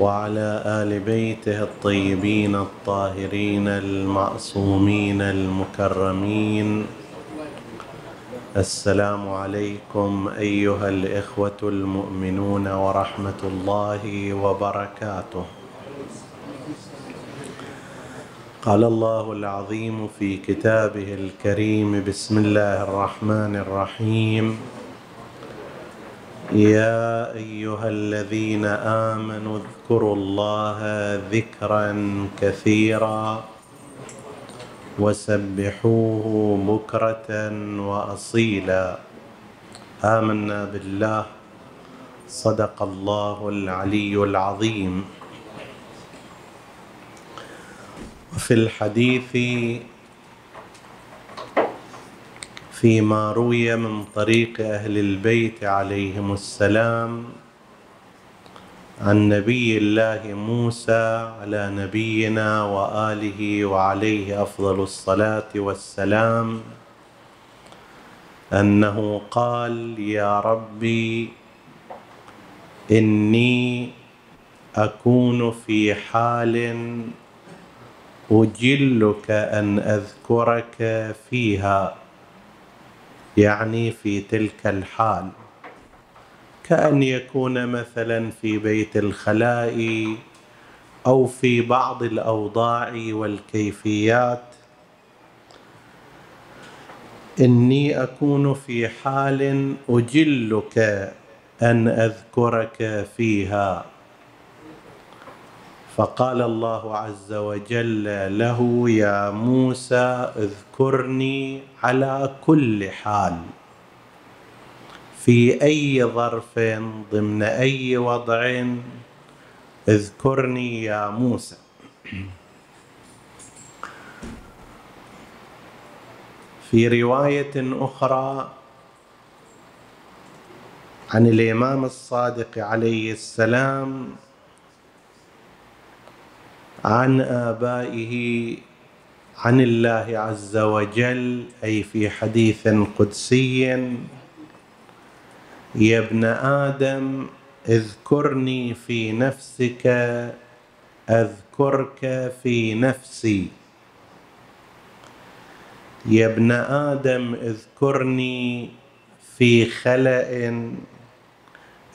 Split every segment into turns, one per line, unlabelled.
وعلى آل بيته الطيبين الطاهرين المعصومين المكرمين. السلام عليكم أيها الإخوة المؤمنون ورحمة الله وبركاته. قال الله العظيم في كتابه الكريم بسم الله الرحمن الرحيم. يا أيها الذين آمنوا اذكروا الله ذكرا كثيرا وسبحوه بكرة وأصيلا. آمنا بالله. صدق الله العلي العظيم. وفي الحديث فيما روي من طريق أهل البيت عليهم السلام عن نبي الله موسى على نبينا وآله وعليه أفضل الصلاة والسلام أنه قال يا ربي إني أكون في حال أجلك أن أذكرك فيها يعني في تلك الحال. كأن يكون مثلا في بيت الخلاء أو في بعض الأوضاع والكيفيات. إني أكون في حال أجلك أن أذكرك فيها. فقال الله عز وجل له يا موسى اذكرني على كل حال. في أي ظرف ضمن أي وضع اذكرني يا موسى. في رواية أخرى عن الإمام الصادق عليه السلام عن آبائه عن الله عز وجل أي في حديث قدسي يا ابن آدم اذكرني في نفسك أذكرك في نفسي. يا ابن آدم اذكرني في خلأ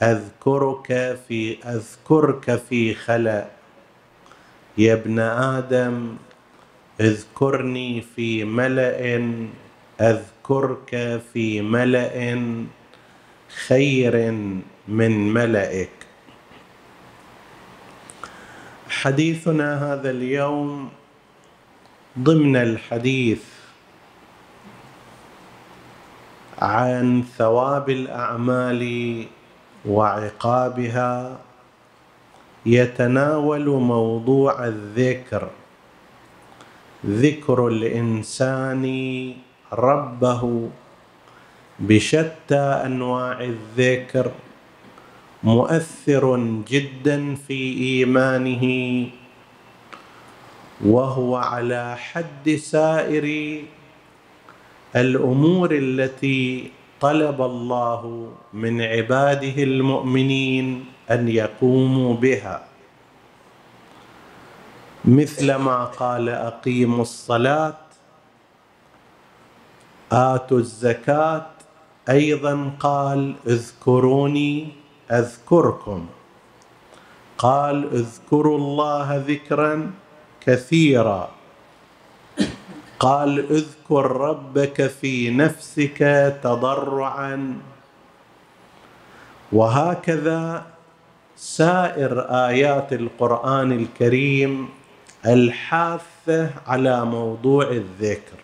أذكرك في أذكرك في خلأ. يا ابن آدم اذكرني في ملأ أذكرك في ملأ خير من ملائك حديثنا هذا اليوم ضمن الحديث عن ثواب الأعمال وعقابها يتناول موضوع الذكر. ذكر الإنسان ربه بشتى أنواع الذكر مؤثر جدا في إيمانه وهو على حد سائر الأمور التي طلب الله من عباده المؤمنين. أن يقوموا بها. مثل ما قال أقيموا الصلاة آتوا الزكاة. أيضا قال اذكروني أذكركم. قال اذكروا الله ذكرا كثيرا. قال اذكر ربك في نفسك تضرعا. وهكذا سائر آيات القرآن الكريم الحاثه على موضوع الذكر.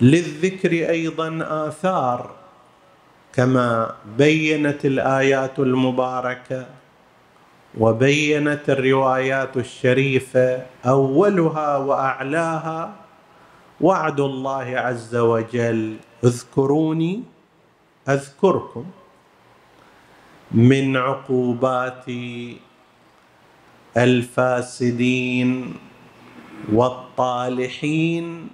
للذكر أيضا آثار كما بينت الآيات المباركة وبينت الروايات الشريفة أولها وأعلاها وعد الله عز وجل اذكروني أذكركم. من عقوبات الفاسدين والطالحين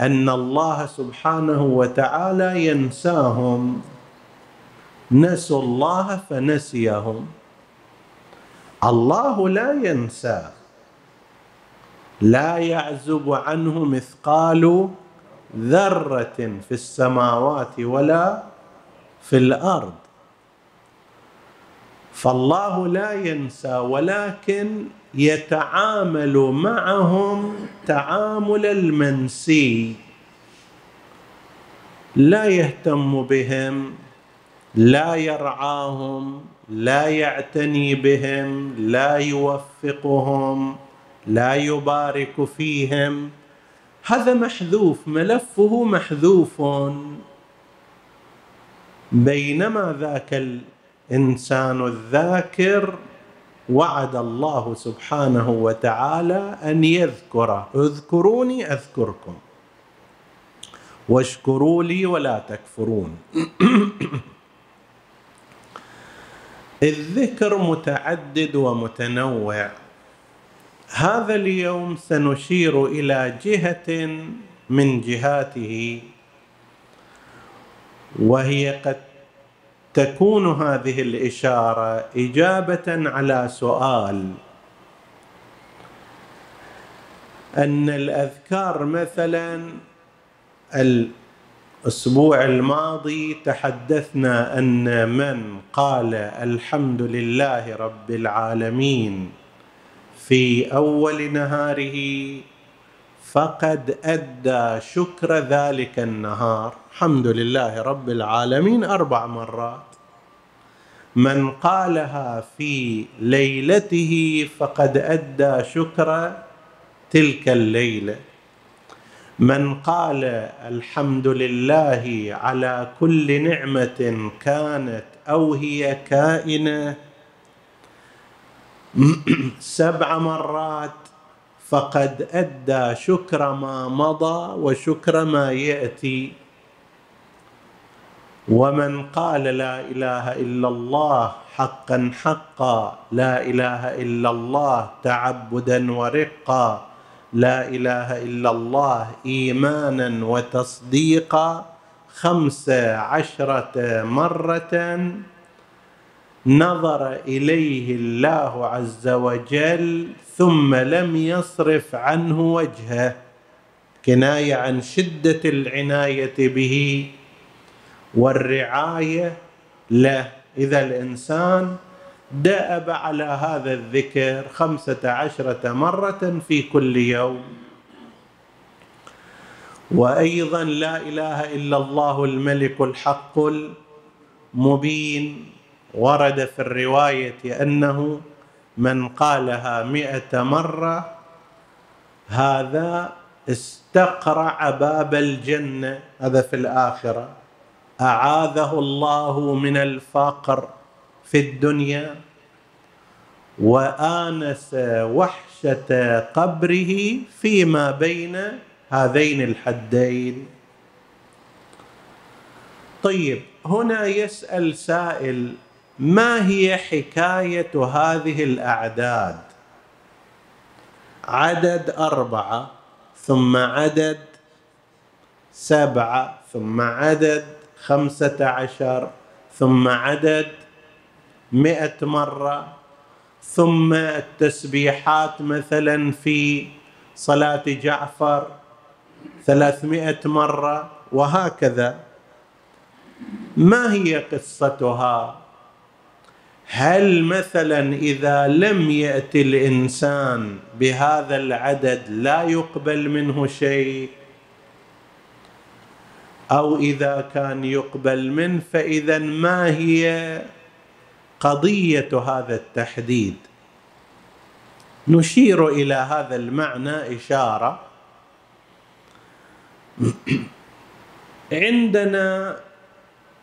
أن الله سبحانه وتعالى ينساهم. نسوا الله فنسيهم. الله لا ينسى. لا يعزب عنه مثقال ذرة في السماوات ولا في الأرض. فالله لا ينسى ولكن يتعامل معهم تعامل المنسي. لا يهتم بهم لا يرعاهم لا يعتني بهم لا يوفقهم لا يبارك فيهم. هذا محذوف ملفه محذوف. بينما ذاك الانسان الذاكر وعد الله سبحانه وتعالى أن يذكر اذكروني أذكركم. واشكروا لي ولا تكفرون. الذكر متعدد ومتنوع. هذا اليوم سنشير إلى جهة من جهاته وهي قد تكون هذه الإشارة إجابة على سؤال أن الأذكار مثلا الأسبوع الماضي تحدثنا أن من قال الحمد لله رب العالمين في أول نهاره فقد أدى شكر ذلك النهار. الحمد لله رب العالمين أربع مرات. من قالها في ليلته فقد أدى شكر تلك الليلة. من قال الحمد لله على كل نعمة كانت أو هي كائنة. سبع مرات فقد أدى شكر ما مضى وشكر ما يأتي. ومن قال لا إله إلا الله حقا حقا لا إله إلا الله تعبدا ورقا لا إله إلا الله ايمانا وتصديقا خمس عشرة مرة نظر إليه الله عز وجل ثم لم يصرف عنه وجهه كناية عن شدة العناية به والرعاية له. إذا الإنسان دأب على هذا الذكر خمسة عشرة مرة في كل يوم. وأيضا لا إله إلا الله الملك الحق المبين. ورد في الرواية أنه من قالها مئة مرة هذا استقرع باب الجنة هذا في الآخرة. أعاذه الله من الفقر في الدنيا وآنس وحشة قبره فيما بين هذين الحدين. طيب هنا يسأل سائل ما هي حكاية هذه الأعداد؟ عدد أربعة ثم عدد سبعة ثم عدد خمسة عشر ثم عدد مئة مرة ثم التسبيحات مثلا في صلاة جعفر ثلاثمائة مرة وهكذا. ما هي قصتها؟ هل مثلا إذا لم يأتي الإنسان بهذا العدد لا يقبل منه شيء؟ أو إذا كان يقبل منه فإذا ما هي قضية هذا التحديد؟ نشير إلى هذا المعنى إشارة. عندنا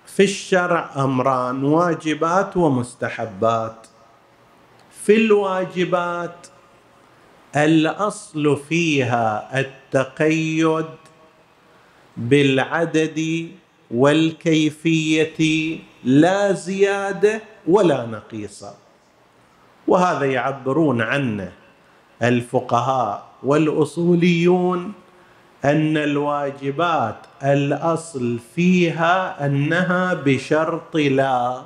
في الشرع أمران واجبات ومستحبات. في الواجبات الأصل فيها التقيد بالعدد والكيفية لا زيادة ولا نقيصة. وهذا يعبرون عنه الفقهاء والأصوليون أن الواجبات الأصل فيها أنها بشرط لا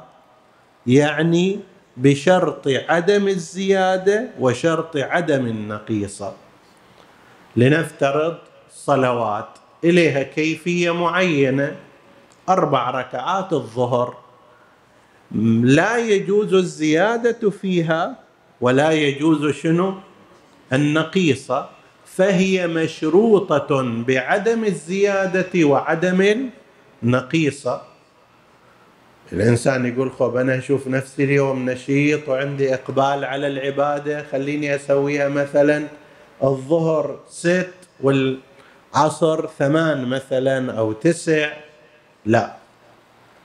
يعني بشرط عدم الزيادة وشرط عدم النقيصة. لنفترض صلوات. إليها كيفية معينة. أربع ركعات الظهر. لا يجوز الزيادة فيها ولا يجوز شنو؟ النقيصه فهي مشروطة بعدم الزيادة وعدم النقيصه الإنسان يقول خب أنا أشوف نفسي اليوم نشيط وعندي إقبال على العبادة خليني أسويها مثلا الظهر ست والعصر ثمان مثلا أو تسع لا.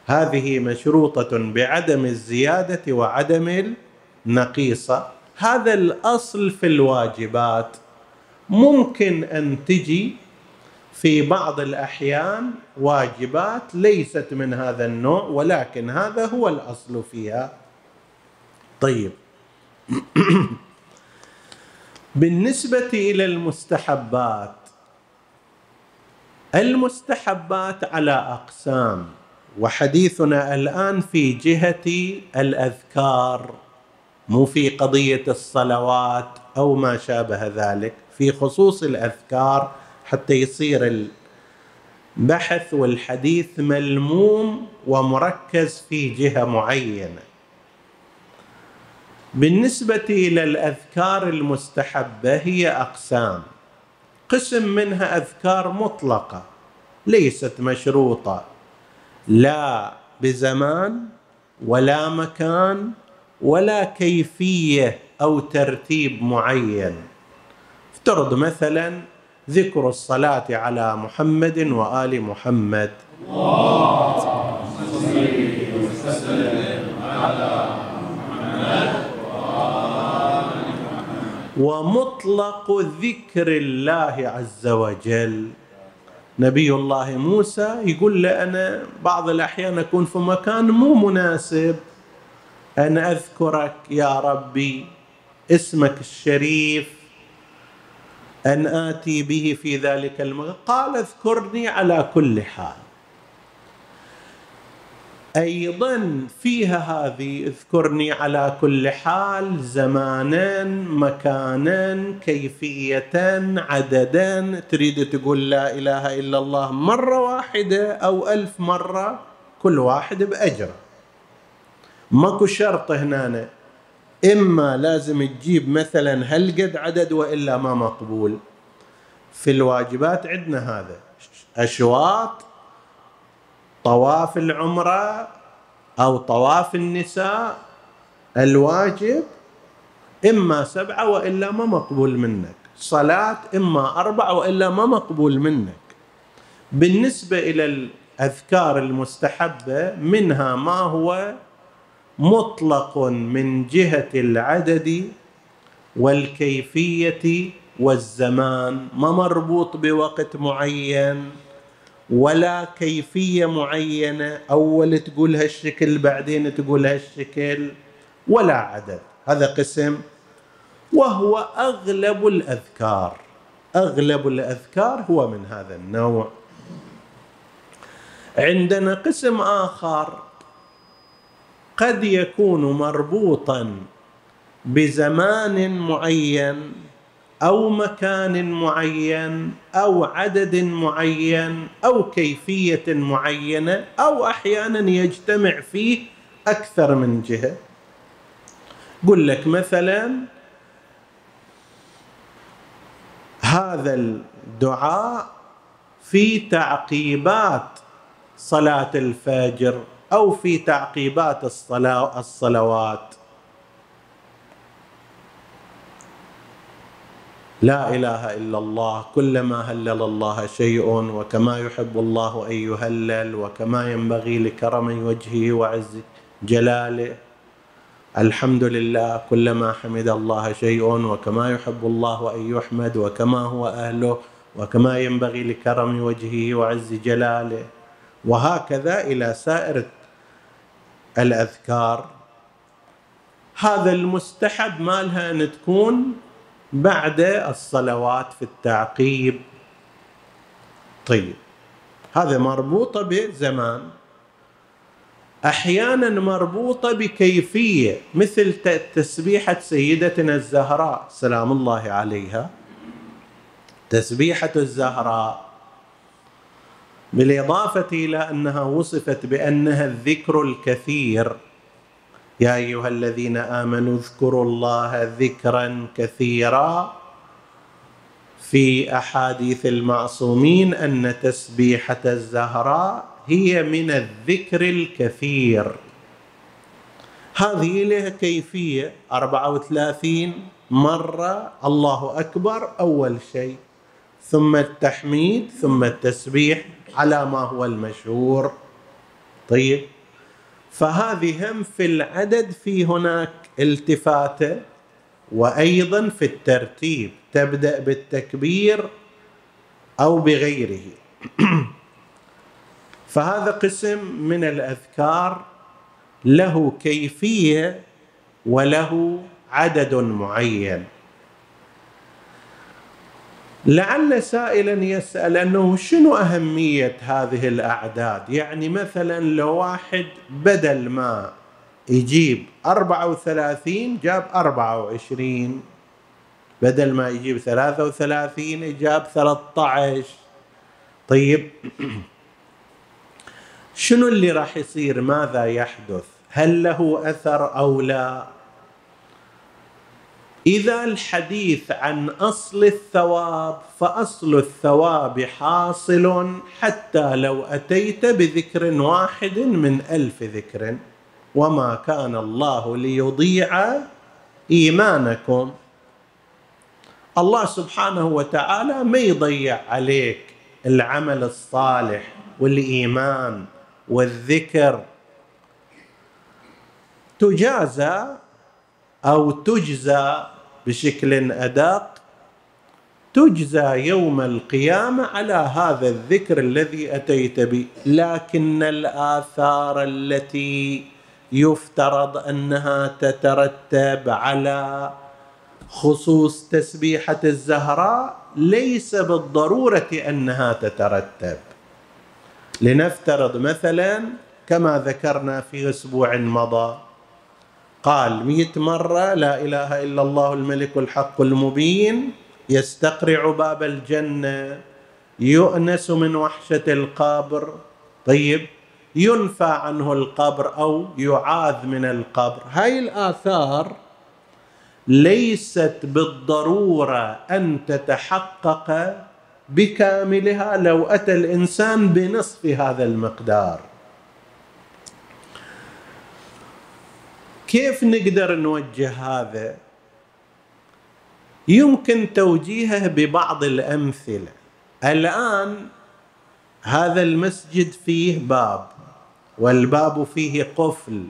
هذه مشروطة بعدم الزيادة وعدم النقيصة. هذا الأصل في الواجبات. ممكن أن تجي في بعض الأحيان واجبات ليست من هذا النوع ولكن هذا هو الأصل فيها. طيب. بالنسبة إلى المستحبات المستحبات على أقسام. وحديثنا الآن في جهة الأذكار. مو في قضية الصلوات أو ما شابه ذلك. في خصوص الأذكار حتى يصير البحث والحديث ملموم ومركز في جهة معينة. بالنسبة إلى الأذكار المستحبة هي أقسام. قسم منها أذكار مطلقة ليست مشروطة. لا بزمان ولا مكان ولا كيفية أو ترتيب معين. افترض مثلا ذكر الصلاة على محمد وآل محمد. ومطلق ذكر الله عز وجل. نبي الله موسى يقول له أنا بعض الأحيان أكون في مكان مو مناسب. ان أذكرك يا ربي اسمك الشريف. أن آتي به في ذلك المكان قال اذكرني على كل حال. أيضا فيها هذه اذكرني على كل حال زمانا مكانا كيفيه عددا. تريد تقول لا إله إلا الله مرة واحدة أو ألف مرة؟ كل واحد بأجره. ماكو شرط هنا إما لازم تجيب مثلا هل قد عدد وإلا ما مقبول. في الواجبات عندنا هذا. أشواط طواف العمرة أو طواف النساء الواجب إما سبعة وإلا ما مقبول منك. صلاة إما أربعة وإلا ما مقبول منك. بالنسبة إلى الأذكار المستحبة منها ما هو؟ مطلق من جهة العدد والكيفية والزمان. ما مربوط بوقت معين؟ ولا كيفية معينة أول تقول هالشكل بعدين تقول هالشكل ولا عدد. هذا قسم. وهو أغلب الأذكار. أغلب الأذكار هو من هذا النوع. عندنا قسم آخر قد يكون مربوطا بزمان معين أو مكان معين أو عدد معين أو كيفية معينة أو أحيانا يجتمع فيه أكثر من جهة. قل لك مثلا هذا الدعاء في تعقيبات صلاة الفجر أو في تعقيبات الصلوات. لا إله إلا الله. كلما هلل الله شيء وكما يحب الله أن يهلل وكما ينبغي لكرم وجهه وعز جلاله. الحمد لله. كلما حمد الله شيء وكما يحب الله أن يحمد وكما هو أهله وكما ينبغي لكرم وجهه وعز جلاله. وهكذا إلى سائر الأذكار. هذا المستحب مالها أن تكون بعد الصلوات في التعقيب. طيب هذا مربوطه بزمان. أحيانا مربوطه بكيفية مثل تسبيحة سيدتنا الزهراء سلام الله عليها. تسبيحة الزهراء بالإضافة إلى أنها وصفت بأنها الذكر الكثير. يا أيها الذين آمنوا اذكروا الله ذكرا كثيرا في أحاديث المعصومين أن تسبيحة الزهراء هي من الذكر الكثير. هذه لها كيفية. 34 مرة الله أكبر أول شيء ثم التحميد ثم التسبيح على ما هو المشهور. طيب فهذه هم في العدد في هناك التفاتة وأيضا في الترتيب. تبدأ بالتكبير أو بغيره. فهذا قسم من الأذكار له كيفية وله عدد معين. لعل سائلا يسأل أنه شنو أهمية هذه الأعداد؟ يعني مثلا لو واحد بدل ما يجيب 34 جاب 24 بدل ما يجيب 33 جاب 13 طيب شنو اللي راح يصير؟ ماذا يحدث؟ هل له أثر أو لا؟ إذا الحديث عن أصل الثواب فأصل الثواب حاصل حتى لو أتيت بذكر واحد من ألف ذكر. وما كان الله ليضيع إيمانكم. الله سبحانه وتعالى ما يضيع عليك العمل الصالح والإيمان والذكر. تجازى أو تجزى بشكل أدق تجزى يوم القيامة على هذا الذكر الذي أتيت به. لكن الآثار التي يفترض أنها تترتب على خصوص تسبيحة الزهراء ليس بالضرورة أنها تترتب. لنفترض مثلا كما ذكرنا في أسبوع مضى قال مئة مرة لا إله إلا الله الملك الحق المبين يستقرع باب الجنة يؤنس من وحشة القبر. طيب ينفى عنه القبر أو يعاذ من القبر. هاي الآثار ليست بالضرورة أن تتحقق بكاملها لو أتى الإنسان بنصف هذا المقدار. كيف نقدر نوجه هذا؟ يمكن توجيهه ببعض الأمثلة. الآن هذا المسجد فيه باب والباب فيه قفل.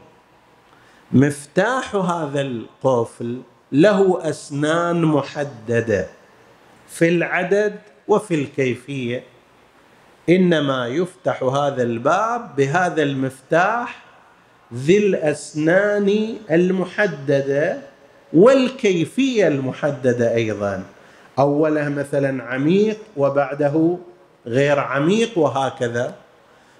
مفتاح هذا القفل له أسنان محددة في العدد وفي الكيفية. إنما يفتح هذا الباب بهذا المفتاح ذي الأسنان المحددة والكيفية المحددة أيضا. أوله مثلا عميق وبعده غير عميق وهكذا.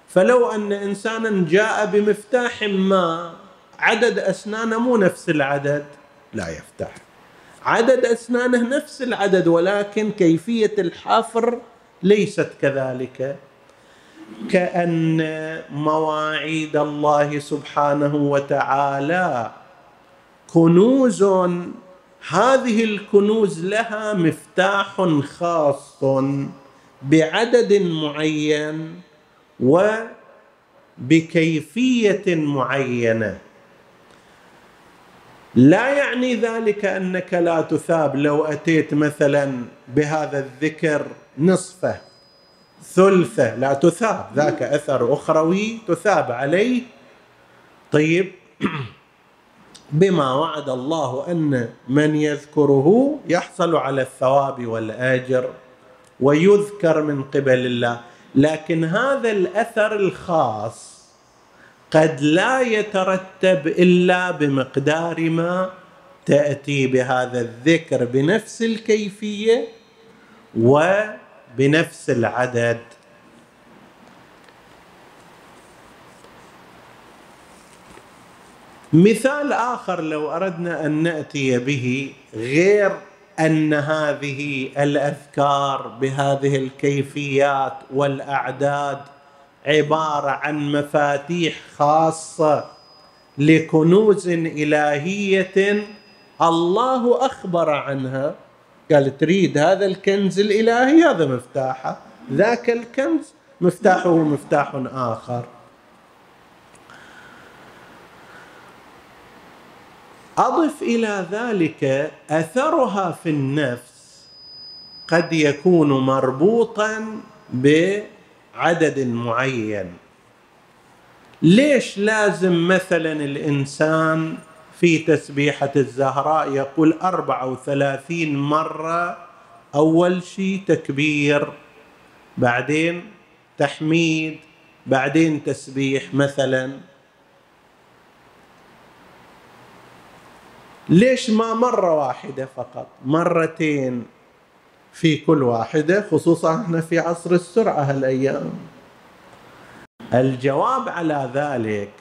فلو أن انسانا جاء بمفتاح ما عدد أسنانه مو نفس العدد. لا يفتح. عدد أسنانه نفس العدد ولكن كيفية الحفر ليست كذلك. كأن مواعيد الله سبحانه وتعالى كنوز هذه الكنوز لها مفتاح خاص بعدد معين وبكيفية معينة. لا يعني ذلك أنك لا تثاب لو أتيت مثلا بهذا الذكر نصفه. ثلثة لا تثاب. ذاك أثر أخروي تثاب عليه. طيب بما وعد الله أن من يذكره يحصل على الثواب والأجر ويذكر من قبل الله. لكن هذا الأثر الخاص قد لا يترتب إلا بمقدار ما تأتي بهذا الذكر بنفس الكيفية وبنفس العدد. مثال آخر لو أردنا أن نأتي به غير أن هذه الأذكار بهذه الكيفيات والأعداد عبارة عن مفاتيح خاصة لكنوز إلهية الله أخبر عنها. قال تريد هذا الكنز الإلهي؟ هذا مفتاحه. ذاك الكنز مفتاحه مفتاح آخر. أضف إلى ذلك أثرها في النفس قد يكون مربوطا بعدد معين. ليش لازم مثلا الإنسان في تسبيحة الزهراء يقول أربعة وثلاثين مرة أول شيء تكبير بعدين تحميد بعدين تسبيح مثلا. ليش ما مرة واحدة فقط؟ مرتين في كل واحدة خصوصا إحنا في عصر السرعة هالأيام. الجواب على ذلك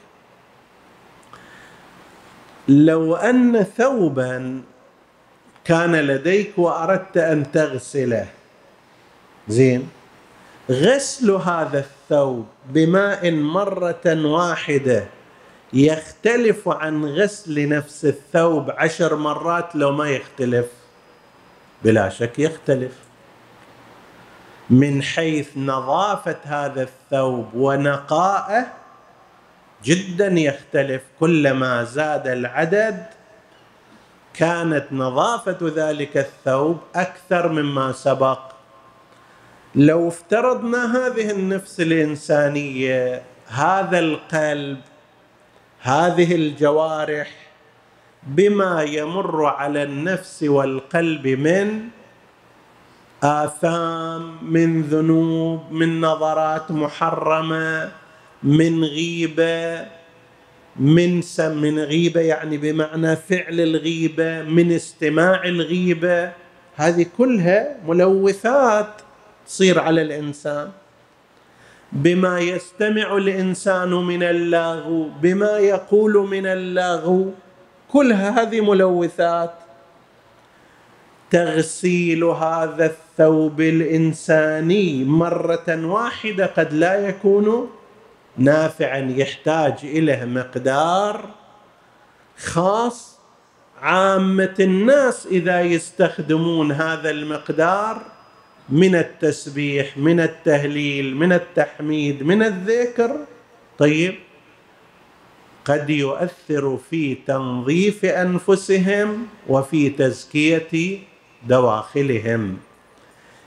لو أن ثوبا كان لديك وأردت أن تغسله. زين. غسل هذا الثوب بماء مرة واحدة يختلف عن غسل نفس الثوب عشر مرات لو ما يختلف. بلا شك يختلف. من حيث نظافة هذا الثوب ونقائه جدا يختلف كلما زاد العدد كانت نظافة ذلك الثوب أكثر مما سبق. لو افترضنا هذه النفس الإنسانية هذا القلب هذه الجوارح بما يمر على النفس والقلب من آثام من ذنوب من نظرات محرمة من غيبة من سم من غيبة يعني بمعنى فعل الغيبة من استماع الغيبة. هذه كلها ملوثات تصير على الإنسان. بما يستمع الإنسان من اللغو بما يقول من اللغو كل هذه ملوثات. تغسيل هذا الثوب الإنساني مرة واحدة قد لا يكون نافعا يحتاج إليه مقدار خاص. عامة الناس إذا يستخدمون هذا المقدار من التسبيح من التهليل من التحميد من الذكر طيب قد يؤثر في تنظيف أنفسهم وفي تزكية دواخلهم.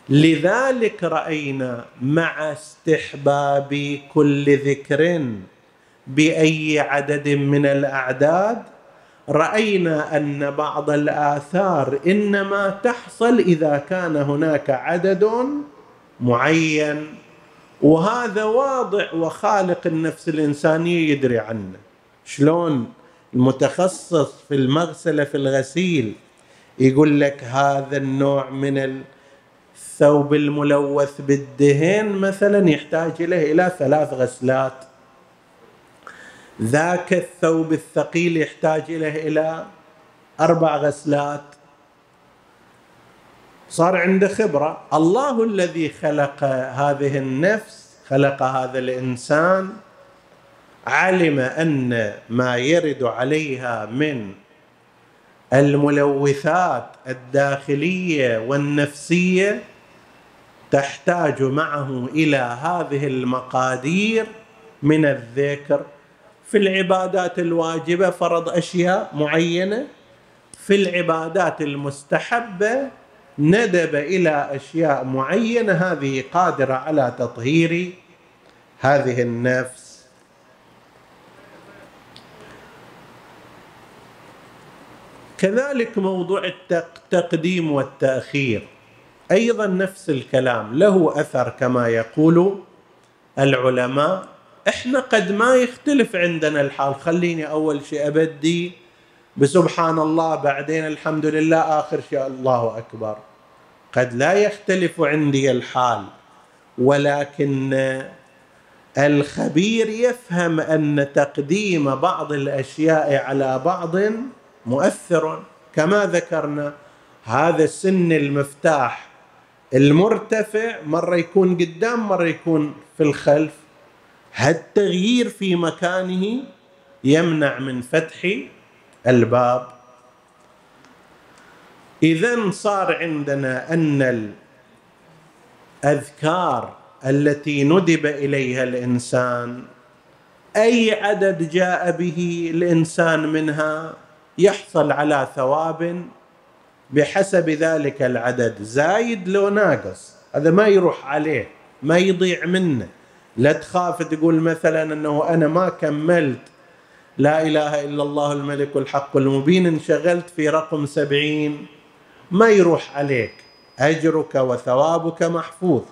لذلك رأينا مع استحباب كل ذكر بأي عدد من الأعداد رأينا أن بعض الآثار إنما تحصل إذا كان هناك عدد معين وهذا واضح وخالق النفس الإنسانية يدري عنه. شلون؟ المتخصص في المغسلة في الغسيل يقول لك هذا النوع من الثوب الملوث بالدهن مثلا يحتاج له إلى ثلاث غسلات. ذاك الثوب الثقيل يحتاج إليه إلى أربع غسلات. صار عنده خبرة. الله الذي خلق هذه النفس خلق هذا الإنسان علم أن ما يرد عليها من الملوثات الداخلية والنفسية تحتاج معه إلى هذه المقادير من الذكر. في العبادات الواجبة فرض أشياء معينة. في العبادات المستحبة ندب إلى أشياء معينة. هذه قادرة على تطهير هذه النفس. كذلك موضوع التقديم والتأخير. أيضا نفس الكلام له أثر كما يقول العلماء. إحنا قد ما يختلف عندنا الحال. خليني أول شيء أبدي بسبحان الله بعدين الحمد لله آخر شيء الله أكبر. قد لا يختلف عندي الحال ولكن الخبير يفهم أن تقديم بعض الأشياء على بعض مؤثر كما ذكرنا هذا سن المفتاح المرتفع مرة يكون قدام مرة يكون في الخلف. هالتغيير في مكانه يمنع من فتح الباب. إذا صار عندنا أن الأذكار التي ندب إليها الإنسان أي عدد جاء به الإنسان منها؟ يحصل على ثواب بحسب ذلك العدد. زايد لو ناقص هذا ما يروح عليه ما يضيع منه. لا تخاف تقول مثلا أنه أنا ما كملت. لا إله إلا الله الملك الحق المبين انشغلت في رقم سبعين. ما يروح عليك. أجرك وثوابك محفوظ.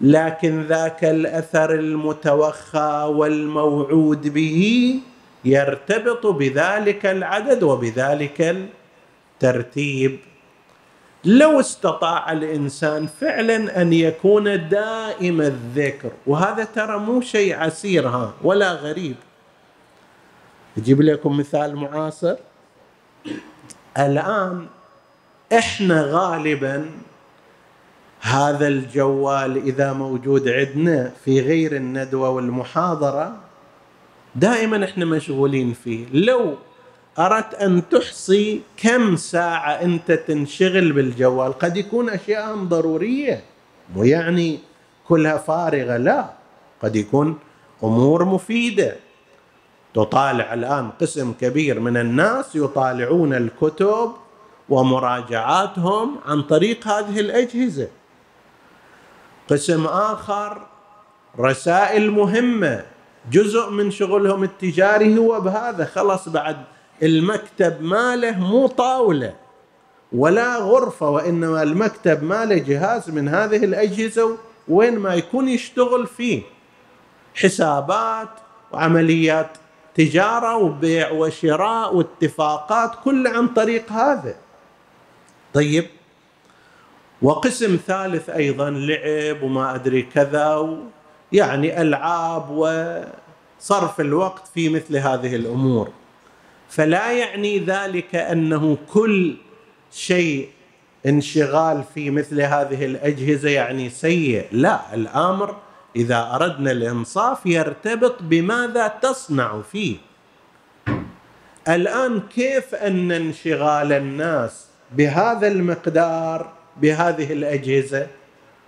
لكن ذاك الأثر المتوخى والموعود به يرتبط بذلك العدد وبذلك الترتيب. لو استطاع الإنسان فعلا أن يكون دائم الذكر وهذا ترى مو شيء عسير ها ولا غريب. أجيب لكم مثال معاصر. الآن إحنا غالبا هذا الجوال إذا موجود عندنا في غير الندوة والمحاضرة دائما إحنا مشغولين فيه. لو أردت أن تحصي كم ساعة أنت تنشغل بالجوال قد يكون أشياء ضرورية مو يعني كلها فارغة لا. قد يكون أمور مفيدة. تطالع الآن قسم كبير من الناس يطالعون الكتب ومراجعاتهم عن طريق هذه الأجهزة. قسم آخر رسائل مهمة. جزء من شغلهم التجاري هو بهذا. خلاص بعد المكتب ماله مو طاولة ولا غرفة وإنما المكتب ماله جهاز من هذه الأجهزة وين ما يكون يشتغل فيه. حسابات وعمليات تجارة وبيع وشراء واتفاقات كل عن طريق هذا. طيب وقسم ثالث أيضا لعب وما أدري كذا يعني ألعاب وصرف الوقت في مثل هذه الأمور. فلا يعني ذلك أنه كل شيء انشغال في مثل هذه الأجهزة يعني سيء. لا الأمر إذا أردنا الإنصاف يرتبط بماذا تصنع فيه. الآن كيف أن انشغال الناس بهذا المقدار بهذه الأجهزة؟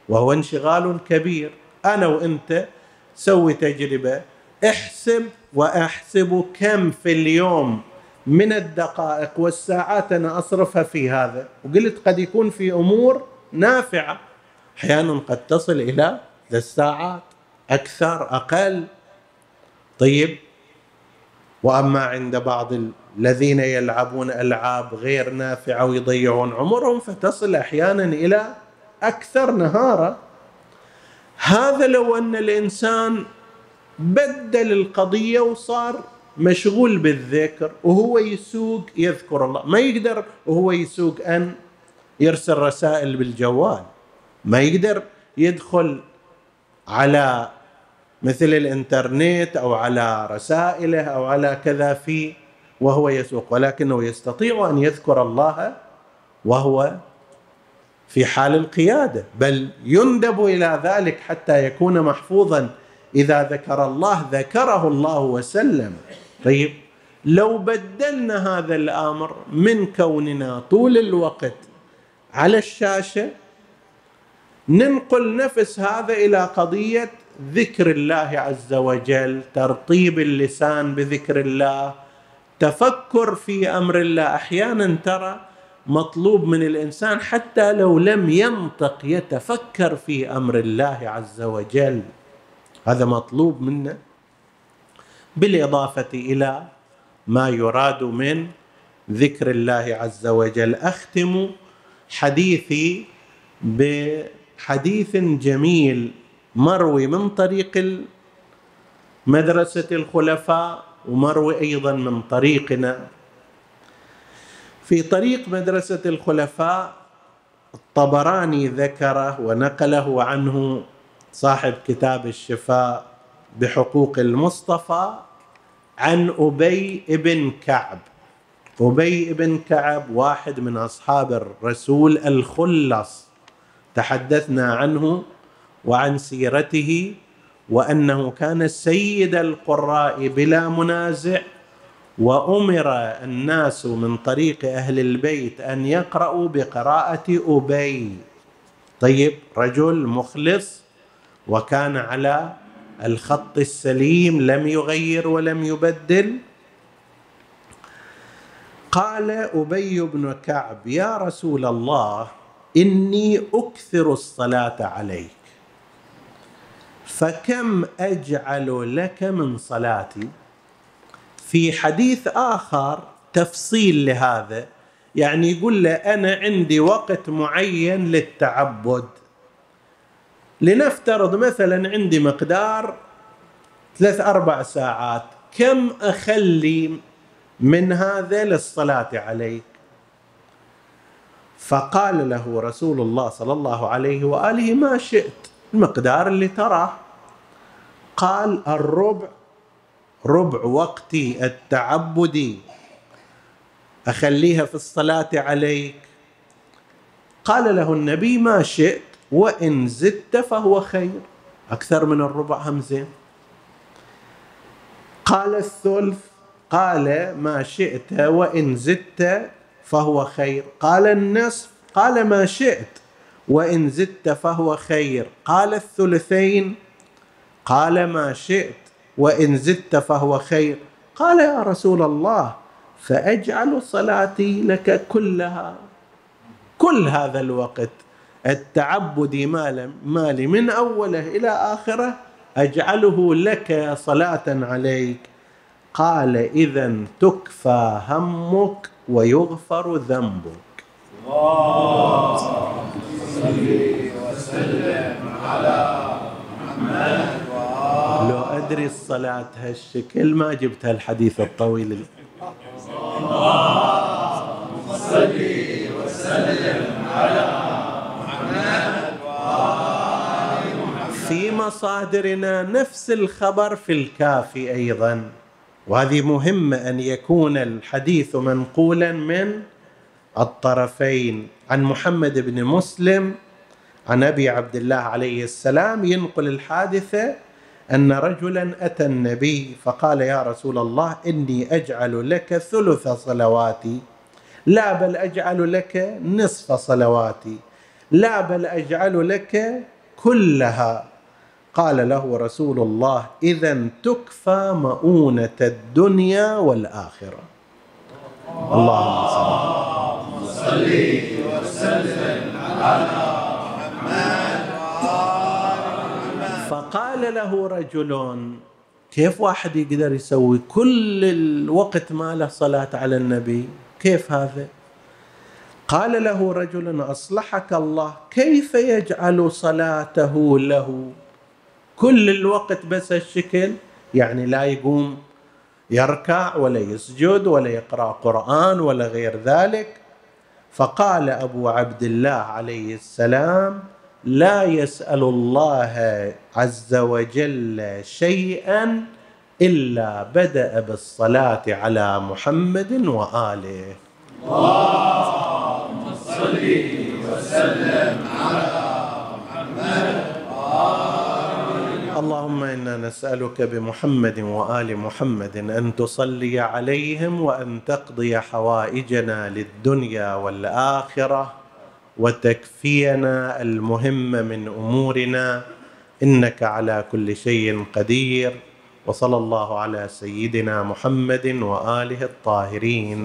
وهو انشغال كبير. أنا وأنت سوي تجربة. احسب وأحسب كم في اليوم من الدقائق والساعات أنا أصرفها في هذا. وقلت قد يكون في أمور نافعة. أحيانا قد تصل إلى الساعات أكثر أقل. طيب. وأما عند بعض الذين يلعبون ألعاب غير نافعة ويضيعون عمرهم فتصل أحيانا إلى أكثر نهارا. هذا لو أن الإنسان بدل القضية وصار مشغول بالذكر وهو يسوق يذكر الله. ما يقدر وهو يسوق أن يرسل رسائل بالجوال. ما يقدر يدخل على مثل الإنترنت أو على رسائله أو على كذا في وهو يسوق. ولكنه يستطيع أن يذكر الله وهو في حال القيادة بل يندب إلى ذلك حتى يكون محفوظا إذا ذكر الله ذكره الله وسلم. طيب لو بدلنا هذا الأمر من كوننا طول الوقت على الشاشة ننقل نفس هذا إلى قضية ذكر الله عز وجل ترطيب اللسان بذكر الله تفكر في أمر الله. أحيانا ترى مطلوب من الإنسان حتى لو لم ينطق يتفكر في أمر الله عز وجل. هذا مطلوب منا. بالإضافة إلى ما يراد من ذكر الله عز وجل. أختم حديثي بحديث جميل مروي من طريق مدرسه الخلفاء ومروي أيضا من طريقنا. في طريق مدرسة الخلفاء الطبراني ذكره ونقله عنه صاحب كتاب الشفاء بحقوق المصطفى عن أبي بن كعب. أبي بن كعب واحد من أصحاب الرسول الخلص. تحدثنا عنه وعن سيرته وأنه كان سيد القراء بلا منازع وأمر الناس من طريق أهل البيت أن يقرأوا بقراءة أبي. طيب رجل مخلص وكان على الخط السليم لم يغير ولم يبدل. قال أبي بن كعب يا رسول الله إني أكثر الصلاة عليك فكم أجعل لك من صلاتي؟ في حديث آخر تفصيل لهذا. يعني يقول له أنا عندي وقت معين للتعبد. لنفترض مثلا عندي مقدار ثلاث أربع ساعات. كم أخلي من هذا للصلاة عليك فقال له رسول الله صلى الله عليه وآله ما شئت. المقدار اللي تراه. قال الربع ربع وقتي التعبدي أخليها في الصلاة عليك. قال له النبي ما شئت وإن زدت فهو خير. أكثر من الربع هم زين قال الثلث قال ما شئت وإن زدت فهو خير. قال النصف قال ما شئت وإن زدت فهو خير. قال الثلثين قال ما شئت وإن زدت فهو خير. قال يا رسول الله فأجعل صلاتي لك كلها كل هذا الوقت. التعبدي مالي من أوله إلى آخره أجعله لك صلاة عليك. قال اذا تكفى همك ويغفر ذنبك. الله وسلم على أدري الصلاة هالشكل ما جبت هالحديث الطويل. اللهم صل وسلم على في مصادرنا نفس الخبر في الكافي أيضا وهذه مهمه أن يكون الحديث منقولا من الطرفين. عن محمد بن مسلم عن أبي عبد الله عليه السلام ينقل الحادثة أن رجلا أتى النبي فقال يا رسول الله إني أجعل لك ثلث صلواتي. لا بل أجعل لك نصف صلواتي. لا بل أجعل لك كلها. قال له رسول الله اذا تكفى مؤونة الدنيا والآخرة. اللهم صل وسلم على فقال له رجل كيف واحد يقدر يسوي كل الوقت ماله صلاة على النبي؟ كيف هذا؟ قال له رجل أصلحك الله كيف يجعل صلاته له؟ كل الوقت بس الشكل يعني لا يقوم يركع ولا يسجد ولا يقرأ قرآن ولا غير ذلك. فقال أبو عبد الله عليه السلام لا يسأل الله عز وجل شيئا إلا بدأ بالصلاة على محمد وآله. اللهم صل وسلم على محمد اللهم إنا نسألك بمحمد وآل محمد أن تصلي عليهم وأن تقضي حوائجنا للدنيا والآخرة. وتكفينا المهم من أمورنا إنك على كل شيء قدير وصلى الله على سيدنا محمد وآله الطاهرين.